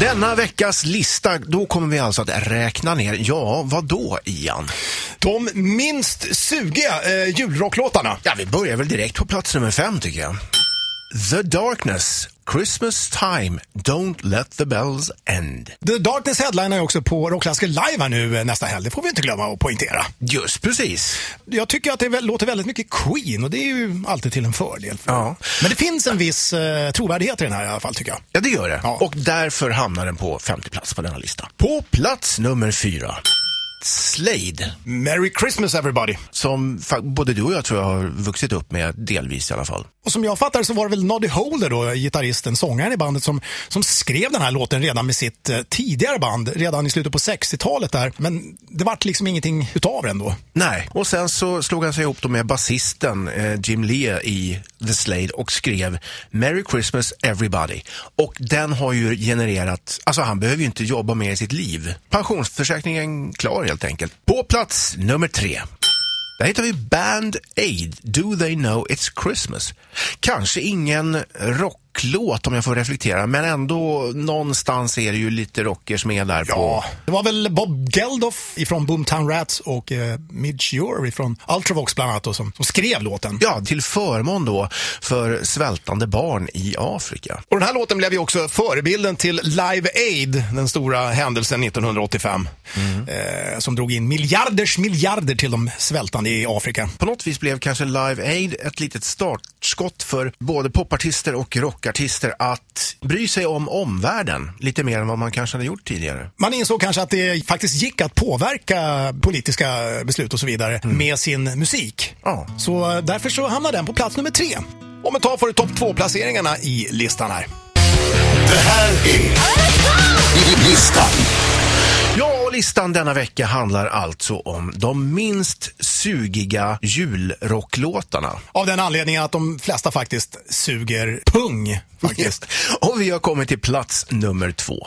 Denna veckas lista, då kommer vi alltså att räkna ner, ja, vad då Ian? De minst sugiga eh, julrocklåtarna. Ja, vi börjar väl direkt på plats nummer fem tycker jag. The Darkness, Christmas Time, Don't Let the Bells End. The Darkness headlinar ju också på Rockklassiker live här nu eh, nästa helg. Det får vi inte glömma att poängtera. Just precis. Jag tycker att det låter väldigt mycket Queen och det är ju alltid till en fördel. För. Ja. Men det finns en viss eh, trovärdighet i den här i alla fall tycker jag. Ja, det gör det. Ja. Och därför hamnar den på femte plats på denna lista. På plats nummer fyra. Slade, Merry Christmas everybody! som både du och jag tror jag har vuxit upp med, delvis i alla fall. Och som jag fattar så var det väl Noddy Holder då, gitarristen, sångaren i bandet som, som skrev den här låten redan med sitt eh, tidigare band, redan i slutet på 60-talet där. Men det vart liksom ingenting utav den då. Nej, och sen så slog han sig ihop då med basisten eh, Jim Lea i The Slade och skrev Merry Christmas Everybody. Och den har ju genererat, alltså han behöver ju inte jobba mer i sitt liv. Pensionsförsäkringen klar helt enkelt. På plats nummer tre. Där hittar vi Band Aid, Do They Know It's Christmas. Kanske ingen rock rocklåt om jag får reflektera, men ändå någonstans är det ju lite rockers med där på... Ja, det var väl Bob Geldof ifrån Boomtown Rats och eh, Midge Ure ifrån Ultravox bland annat då, som, som skrev låten. Ja, till förmån då för svältande barn i Afrika. Och den här låten blev ju också förebilden till Live Aid, den stora händelsen 1985. Eh, som drog in miljarders miljarder till de svältande i Afrika. På något vis blev kanske Live Aid ett litet startskott för både popartister och rockartister att bry sig om omvärlden lite mer än vad man kanske hade gjort tidigare. Man insåg kanske att det faktiskt gick att påverka politiska beslut och så vidare med sin musik. Ja. Så eh, därför så hamnar den på plats nummer tre. Om ett tag får du topp två-placeringarna i listan här. Det här är listan. Listan denna vecka handlar alltså om de minst sugiga julrocklåtarna. Av den anledningen att de flesta faktiskt suger pung. Faktiskt. Och vi har kommit till plats nummer två.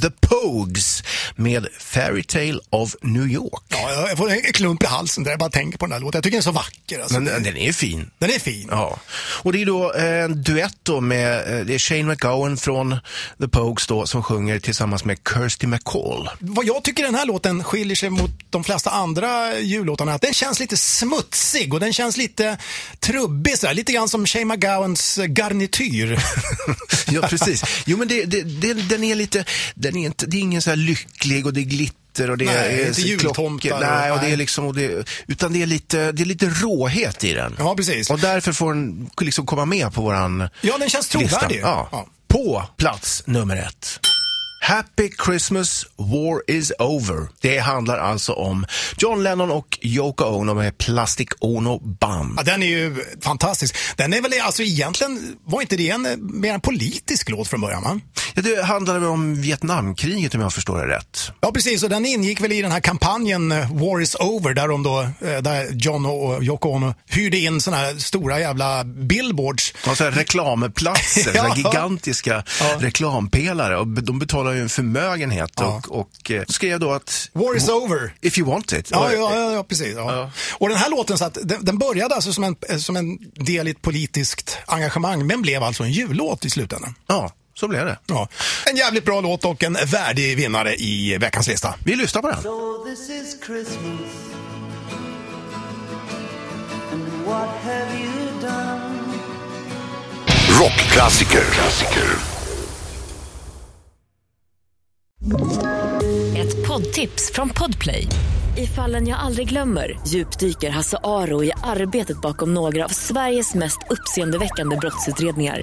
The Pogues med Fairytale of New York. Ja, jag får en klump i halsen där jag bara tänker på den här låten. Jag tycker den är så vacker. Alltså. Men den är fin. Den är fin. Ja, och det är då eh, en duett då med, eh, det är Shane McGowan från The Pogues då som sjunger tillsammans med Kirsty McCall. Vad jag tycker den här låten skiljer sig mot de flesta andra jullåtarna är att den känns lite smutsig och den känns lite trubbig sådär. Lite grann som Shane McGowans garnityr. ja, precis. Jo, men det, det, det, den är lite, den är inte, det är ingen så här lycklig och det är glitter och det Nej, är inte jultomtar klockor. och- Nej, det nej. är liksom, och det, utan det är, lite, det är lite råhet i den. Ja, precis. Och därför får den liksom komma med på våran Ja, den känns trovärdig. Ja. Ja. På plats nummer ett. Happy Christmas, War is over. Det handlar alltså om John Lennon och Yoko Ono med Plastic Ono Band. Ja, den är ju fantastisk. Den är väl alltså egentligen, var inte det en eh, mer en politisk låt från början va? Ja, det handlar väl om Vietnamkriget om jag förstår det rätt. Ja, precis. Och den ingick väl i den här kampanjen eh, War is over, där, de då, eh, där John och Yoko Ono hyrde in såna här stora jävla billboards. Alltså reklamplatser, Ja. ja. gigantiska Ja. reklampelare och de betalar ju en förmögenhet Ja. och, och eh, skrev då att War is over. if you want it. Ja, ja, ja, ja precis. Ja. Ja. Och den här låten så att, den, den började alltså som en, som en del i ett politiskt engagemang, men blev alltså en jullåt i slutändan. ja, så blev det. Ja. En jävligt bra låt och en värdig vinnare i veckans lista. Vi lyssnar på den. So this is Christmas. And what have you done? Rockklassiker. Klassiker. Ett poddtips från Podplay. I fallen jag aldrig glömmer djupdyker Hasse Aro i arbetet bakom några av Sveriges mest uppseendeväckande brottsutredningar.